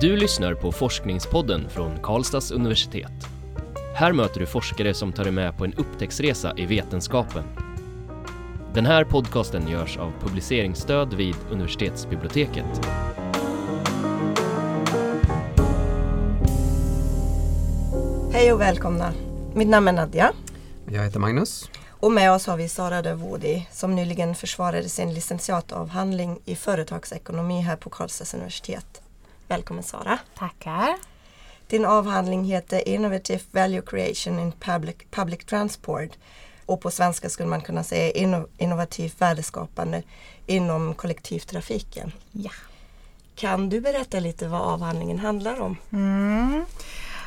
Du lyssnar på Forskningspodden från Karlstads universitet. Här möter du forskare som tar dig med på en upptäcktsresa i vetenskapen. Den här podcasten görs av publiceringsstöd vid universitetsbiblioteket. Hej och välkomna! Mitt namn är Nadja Jag heter Magnus. och med oss har vi Sara Dövodi som nyligen försvarade sin licentiatavhandling i företagsekonomi här på Karlstads universitet. Välkommen Sara! Tackar. Din avhandling heter Innovative Value Creation in Public, Public Transport och på svenska skulle man kunna säga inno, innovativt värdeskapande inom kollektivtrafiken. Ja. Kan du berätta lite vad avhandlingen handlar om? Mm.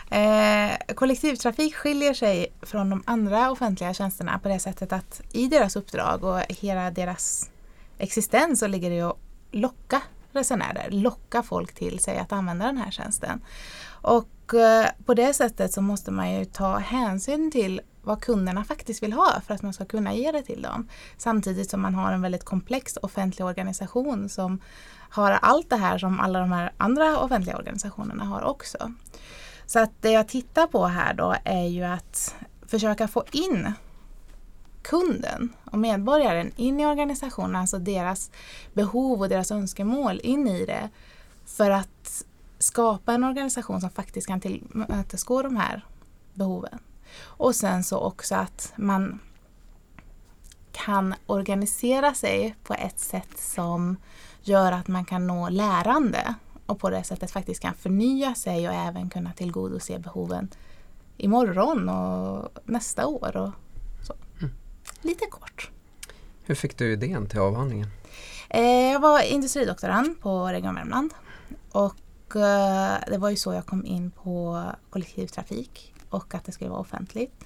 Eh, kollektivtrafik skiljer sig från de andra offentliga tjänsterna på det sättet att i deras uppdrag och hela deras existens så ligger det att locka resenärer, locka folk till sig att använda den här tjänsten. Och eh, på det sättet så måste man ju ta hänsyn till vad kunderna faktiskt vill ha för att man ska kunna ge det till dem. Samtidigt som man har en väldigt komplex offentlig organisation som har allt det här som alla de här andra offentliga organisationerna har också. Så att det jag tittar på här då är ju att försöka få in kunden och medborgaren in i organisationen, alltså deras behov och deras önskemål in i det för att skapa en organisation som faktiskt kan tillmötesgå de här behoven. Och sen så också att man kan organisera sig på ett sätt som gör att man kan nå lärande och på det sättet faktiskt kan förnya sig och även kunna tillgodose behoven imorgon och nästa år. Och. Lite kort. Hur fick du idén till avhandlingen? Eh, jag var industridoktorand på Region Värmland och eh, det var ju så jag kom in på kollektivtrafik och att det skulle vara offentligt.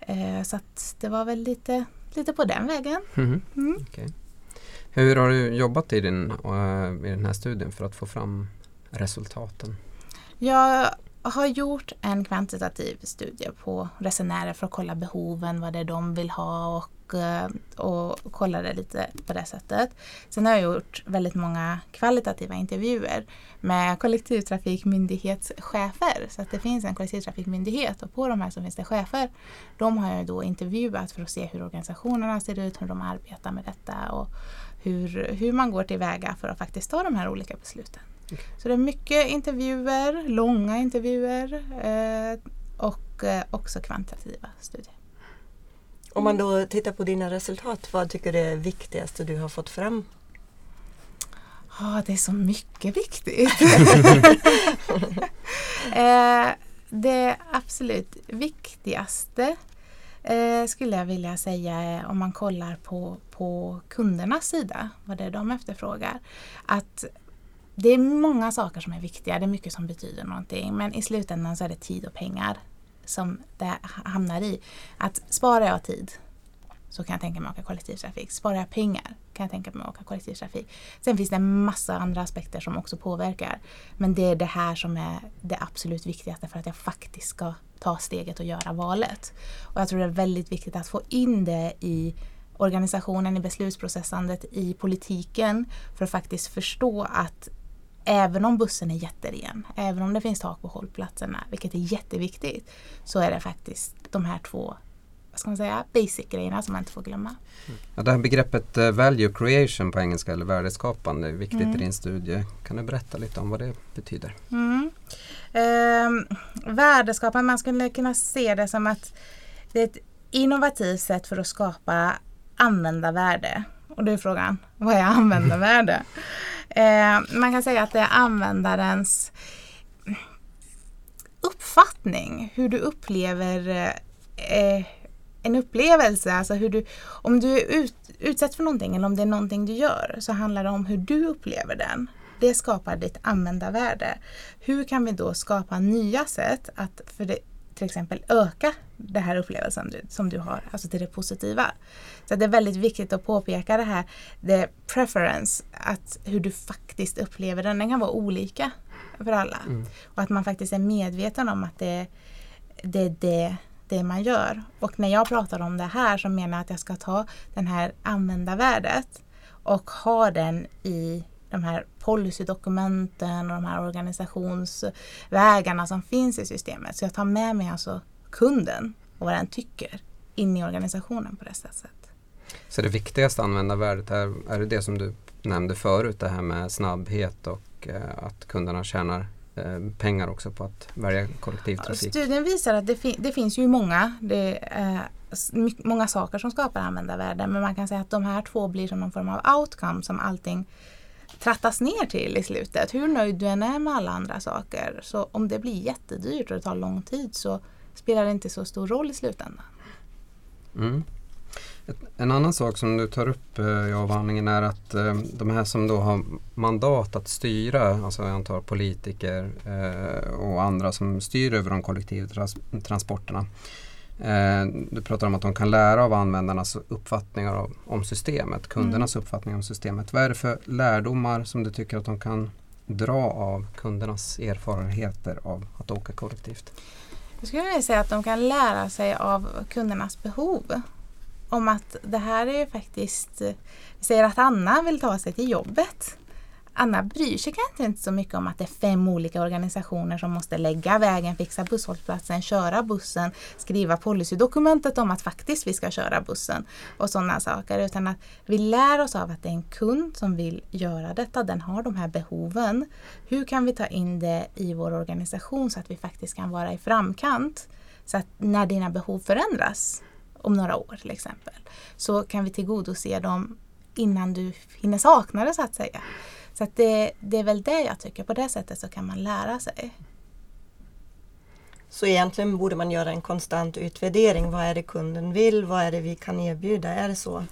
Eh, så det var väl lite, lite på den vägen. Mhm, Mm. okej. Hur har du jobbat i, din, i den här studien för att få fram resultaten? Jag har gjort en kvantitativ studie på resenärer för att kolla behoven, vad det är de vill ha och, eh, och kolla det lite på det sättet. Sen har jag gjort väldigt många kvalitativa intervjuer med kollektivtrafikmyndighetschefer. Så att det finns en kollektivtrafikmyndighet och på de här så finns det chefer. De har jag då intervjuat för att se hur organisationerna ser ut, hur de arbetar med detta och hur, hur man går tillväga för att faktiskt ta de här olika besluten. Så det är mycket intervjuer, långa intervjuer eh, och eh, också kvantitativa studier. Om man då tittar på dina resultat, vad tycker du är det viktigaste du har fått fram? Ja, det är så mycket viktigt. eh, det absolut viktigaste eh, skulle jag vilja säga är om man kollar på, på kundernas sida, vad det är de efterfrågar. Att det är många saker som är viktiga, det är mycket som betyder någonting men i slutändan så är det tid och pengar som det hamnar i. Att sparar jag tid så kan jag tänka mig att åka kollektivtrafik. Sparar jag pengar kan jag tänka mig att åka kollektivtrafik. Sen finns det en massa andra aspekter som också påverkar. Men det är det här som är det absolut viktigaste för att jag faktiskt ska ta steget och göra valet. Och jag tror det är väldigt viktigt att få in det i organisationen, i beslutsprocessandet, i politiken för att faktiskt förstå att även om bussen är jätteren, även om det finns tak på hållplatserna, vilket är jätteviktigt, så är det faktiskt de här två vad ska man säga, basic-grejerna som man inte får glömma. Ja, det här begreppet eh, value creation på engelska eller värdeskapande är viktigt Mm. i din studie. Kan du berätta lite om vad det betyder? Mm. Ehm, värdeskapande, man skulle kunna se det som att det är ett innovativt sätt för att skapa användarvärde. Och då är frågan, vad är användarvärde? Eh, man kan säga att det är användarens uppfattning, hur du upplever eh, en upplevelse, alltså hur du, om du är ut, utsatt för någonting eller om det är någonting du gör så handlar det om hur du upplever den. Det skapar ditt användarvärde. Hur kan vi då skapa nya sätt att för det, till exempel öka den här upplevelsen du, som du har, alltså till det positiva. Så det är väldigt viktigt att påpeka det här, det preference, att hur du faktiskt upplever den, den kan vara olika för alla. Och att man faktiskt är medveten om att det, det är det, det man gör. Och när jag pratar om det här så menar jag att jag ska ta den här användarvärdet och ha den i de här policydokumenten och de här organisationsvägarna som finns i systemet. Så jag tar med mig alltså kunden och vad den tycker in i organisationen på det sättet. Så det viktigaste användarvärdet är, är det det som du nämnde förut, det här med snabbhet och eh, att kunderna tjänar eh, pengar också på att välja kollektivtrafik? Studien visar att det, fi det finns ju många, det är många saker som skapar användarvärde men man kan säga att de här två blir som någon form av outcome som allting trattas ner till i slutet. Hur nöjd du än är med alla andra saker. Så om det blir jättedyrt och det tar lång tid så spelar det inte så stor roll i slutändan. Mm. En annan sak som du tar upp eh, i avhandlingen är att eh, de här som då har mandat att styra, alltså jag antar politiker eh, och andra som styr över de kollektivtransporterna. Du pratar om att de kan lära av användarnas uppfattningar om systemet, kundernas mm. uppfattningar om systemet. Vad är det för lärdomar som du tycker att de kan dra av kundernas erfarenheter av att åka kollektivt? Jag skulle vilja säga att de kan lära sig av kundernas behov om att det här är ju faktiskt, vi säger att Anna vill ta sig till jobbet. Anna bryr sig kanske inte så mycket om att det är fem olika organisationer som måste lägga vägen, fixa busshållplatsen, köra bussen, skriva policydokumentet om att faktiskt vi ska köra bussen och sådana saker. Utan att vi lär oss av att det är en kund som vill göra detta, den har de här behoven. Hur kan vi ta in det i vår organisation så att vi faktiskt kan vara i framkant? Så att när dina behov förändras om några år till exempel. Så kan vi tillgodose dem innan du hinner sakna det så att säga. Så att det, det är väl det jag tycker, på det sättet så kan man lära sig. Så egentligen borde man göra en konstant utvärdering. Vad är det kunden vill? Vad är det vi kan erbjuda? Är det så?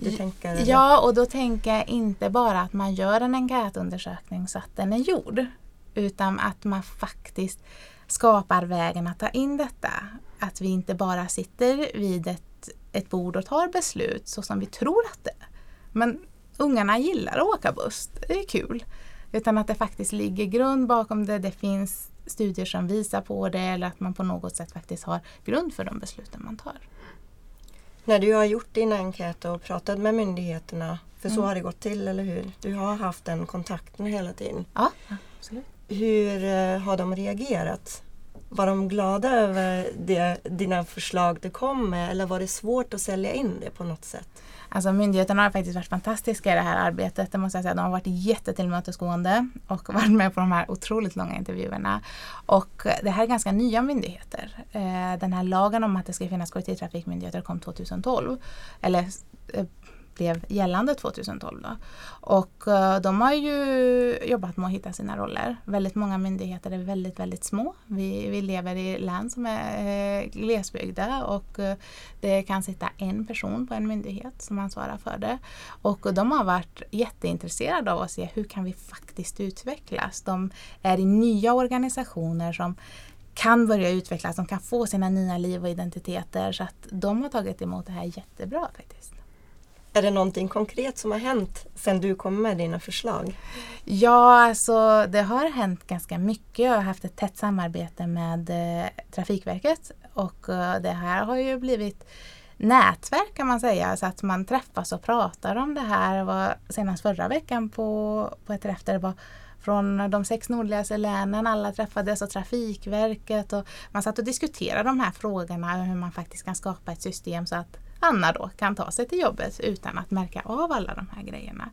Du tänker, ja, och då tänker jag inte bara att man gör en enkätundersökning så att den är gjord. Utan att man faktiskt skapar vägen att ta in detta. Att vi inte bara sitter vid ett, ett bord och tar beslut så som vi tror att det är. Men ungarna gillar att åka buss, det är kul. Utan att det faktiskt ligger grund bakom det, det finns studier som visar på det eller att man på något sätt faktiskt har grund för de besluten man tar. När du har gjort dina enkäter och pratat med myndigheterna, för så mm. har det gått till, eller hur? Du har haft den kontakten hela tiden. Ja, absolut. Hur eh, har de reagerat? Var de glada över det, dina förslag du kom med eller var det svårt att sälja in det på något sätt? Alltså myndigheterna har faktiskt varit fantastiska i det här arbetet. Det måste jag säga. De har varit jättetillmötesgående och varit med på de här otroligt långa intervjuerna. Och det här är ganska nya myndigheter. Eh, den här lagen om att det ska finnas kollektivtrafikmyndigheter kom 2012. Eller eh, blev gällande 2012. Då. Och uh, de har ju jobbat med att hitta sina roller. Väldigt många myndigheter är väldigt, väldigt små. Vi, vi lever i län som är eh, uh, glesbygda och uh, det kan sitta en person på en myndighet som ansvarar för det. Och de har varit jätteintresserade av att se hur kan vi faktiskt utvecklas. De är i nya organisationer som kan börja utvecklas, de kan få sina nya liv och identiteter. Så att de har tagit emot det här jättebra faktiskt. Är det någonting konkret som har hänt sedan du kom med dina förslag? Ja, alltså det har hänt ganska mycket. Jag har haft ett tätt samarbete med eh, Trafikverket och eh, det här har ju blivit nätverk kan man säga, så att man träffas och pratar om det här. Det var senast förra veckan på, på ett träff där det var från de sex nordligaste länen, alla träffades och Trafikverket och man satt och diskuterade de här frågorna hur man faktiskt kan skapa ett system så att Anna då kan ta sig till jobbet utan att märka av alla de här grejerna.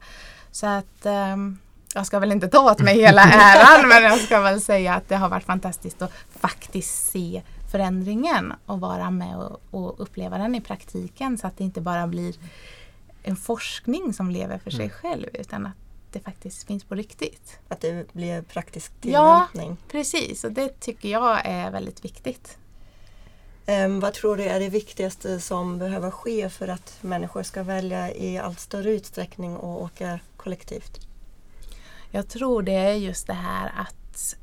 Så att um, jag ska väl inte ta åt mig hela äran men jag ska väl säga att det har varit fantastiskt att faktiskt se förändringen och vara med och, och uppleva den i praktiken så att det inte bara blir en forskning som lever för sig mm. själv utan att det faktiskt finns på riktigt. Att det blir praktisk tillämpning. Ja, precis och det tycker jag är väldigt viktigt. Ehm, vad tror du är det viktigaste som behöver ske för att människor ska välja i allt större utsträckning att åka kollektivt? Jag tror det är just det här att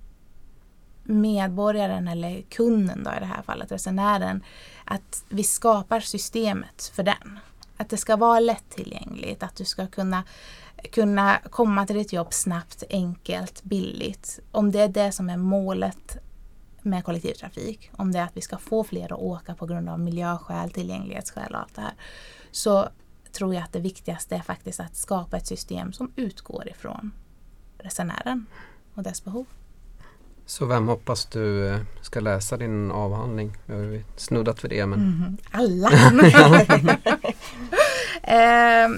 medborgaren eller kunden då i det här fallet, resenären, att vi skapar systemet för den. Att det ska vara lättillgängligt, att du ska kunna, kunna komma till ditt jobb snabbt, enkelt, billigt. Om det är det som är målet med kollektivtrafik, om det är att vi ska få fler att åka på grund av miljöskäl, tillgänglighetsskäl och allt det här, så tror jag att det viktigaste är faktiskt att skapa ett system som utgår ifrån resenären och dess behov. Så vem hoppas du eh, ska läsa din avhandling? Vi har ju snuddat vid det. Men... Mm, alla! eh,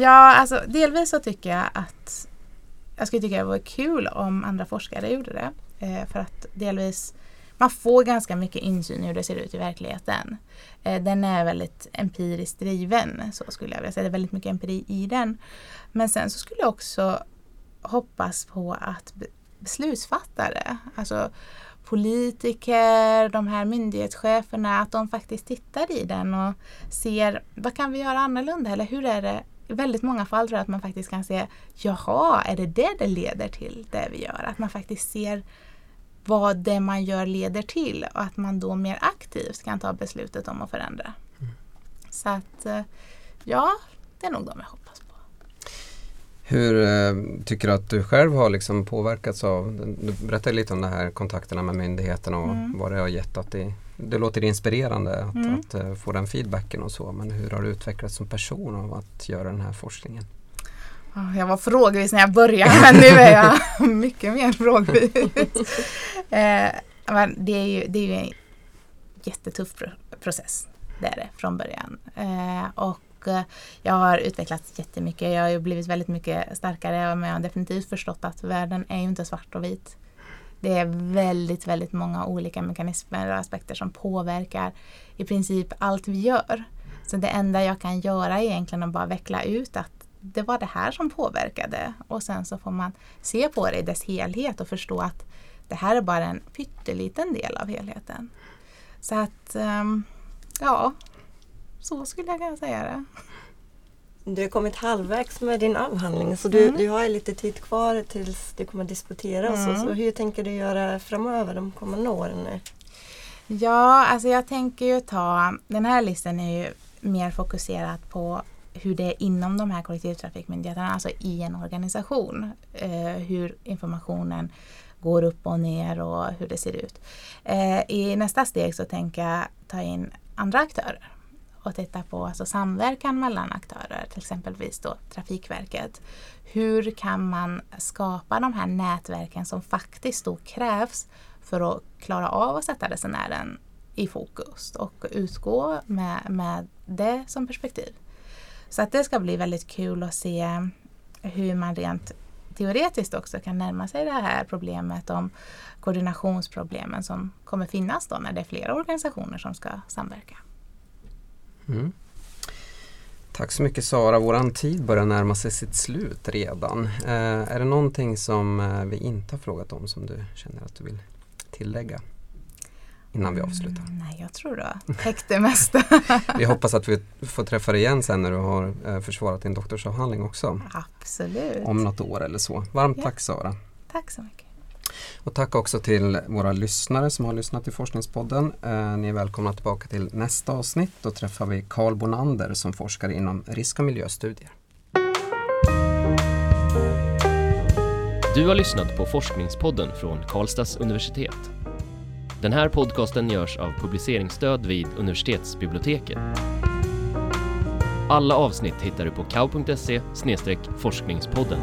ja, alltså delvis så tycker jag att jag skulle tycka det vore kul om andra forskare gjorde det. Eh, för att delvis man får ganska mycket insyn i hur det ser ut i verkligheten. Eh, den är väldigt empiriskt driven, så skulle jag vilja säga. Det är väldigt mycket empiri i den. Men sen så skulle jag också hoppas på att beslutsfattare, alltså politiker, de här myndighetscheferna, att de faktiskt tittar i den och ser vad kan vi göra annorlunda eller hur är det i väldigt många fall tror jag att man faktiskt kan se, jaha, är det det det leder till, det vi gör? Att man faktiskt ser vad det man gör leder till och att man då mer aktivt kan ta beslutet om att förändra. Mm. Så att, eh, ja, det är nog de jag hoppas på. Hur eh, tycker du att du själv har liksom påverkats av, du berättade lite om de här kontakterna med myndigheterna och mm. vad det har gett att det, det låter inspirerande att, mm. att, att uh, få den feedbacken och så men hur har du utvecklats som person av att göra den här forskningen? Jag var frågvis när jag började men nu är jag mycket mer frågvis. eh, men det, är ju, det är ju en jättetuff process. Det är det från början. Eh, och eh, jag har utvecklats jättemycket. Jag har blivit väldigt mycket starkare men jag har definitivt förstått att världen är ju inte svart och vit. Det är väldigt, väldigt många olika mekanismer och aspekter som påverkar i princip allt vi gör. Så det enda jag kan göra är egentligen att bara veckla ut att det var det här som påverkade och sen så får man se på det i dess helhet och förstå att det här är bara en pytteliten del av helheten. Så att, um, ja, så skulle jag kunna säga det. Du har kommit halvvägs med din avhandling så du, mm. du har lite tid kvar tills du kommer disputera. Mm. Så, så hur tänker du göra framöver de kommande åren? Ja, alltså jag tänker ju ta, den här listan är ju mer fokuserad på hur det är inom de här kollektivtrafikmyndigheterna, alltså i en organisation. Eh, hur informationen går upp och ner och hur det ser ut. Eh, I nästa steg så tänker jag ta in andra aktörer och titta på alltså samverkan mellan aktörer, till exempelvis då Trafikverket. Hur kan man skapa de här nätverken som faktiskt då krävs för att klara av att sätta resenären i fokus och utgå med, med det som perspektiv. Så att det ska bli väldigt kul att se hur man rent teoretiskt också kan närma sig det här problemet om koordinationsproblemen som kommer finnas då när det är flera organisationer som ska samverka. Mm. Tack så mycket Sara, våran tid börjar närma sig sitt slut redan. Eh, är det någonting som eh, vi inte har frågat om som du känner att du vill tillägga? Innan vi avslutar? Mm, nej, jag tror du har täckt det mesta. vi hoppas att vi får träffa dig igen sen när du har eh, försvarat din doktorsavhandling också. Absolut. Om något år eller så. Varmt ja. tack Sara. Tack så mycket. Och tack också till våra lyssnare som har lyssnat till Forskningspodden. Eh, ni är välkomna tillbaka till nästa avsnitt. Då träffar vi Carl Bonander som forskar inom risk och miljöstudier. Du har lyssnat på Forskningspodden från Karlstads universitet. Den här podcasten görs av publiceringsstöd vid universitetsbiblioteket. Alla avsnitt hittar du på kau.se forskningspodden.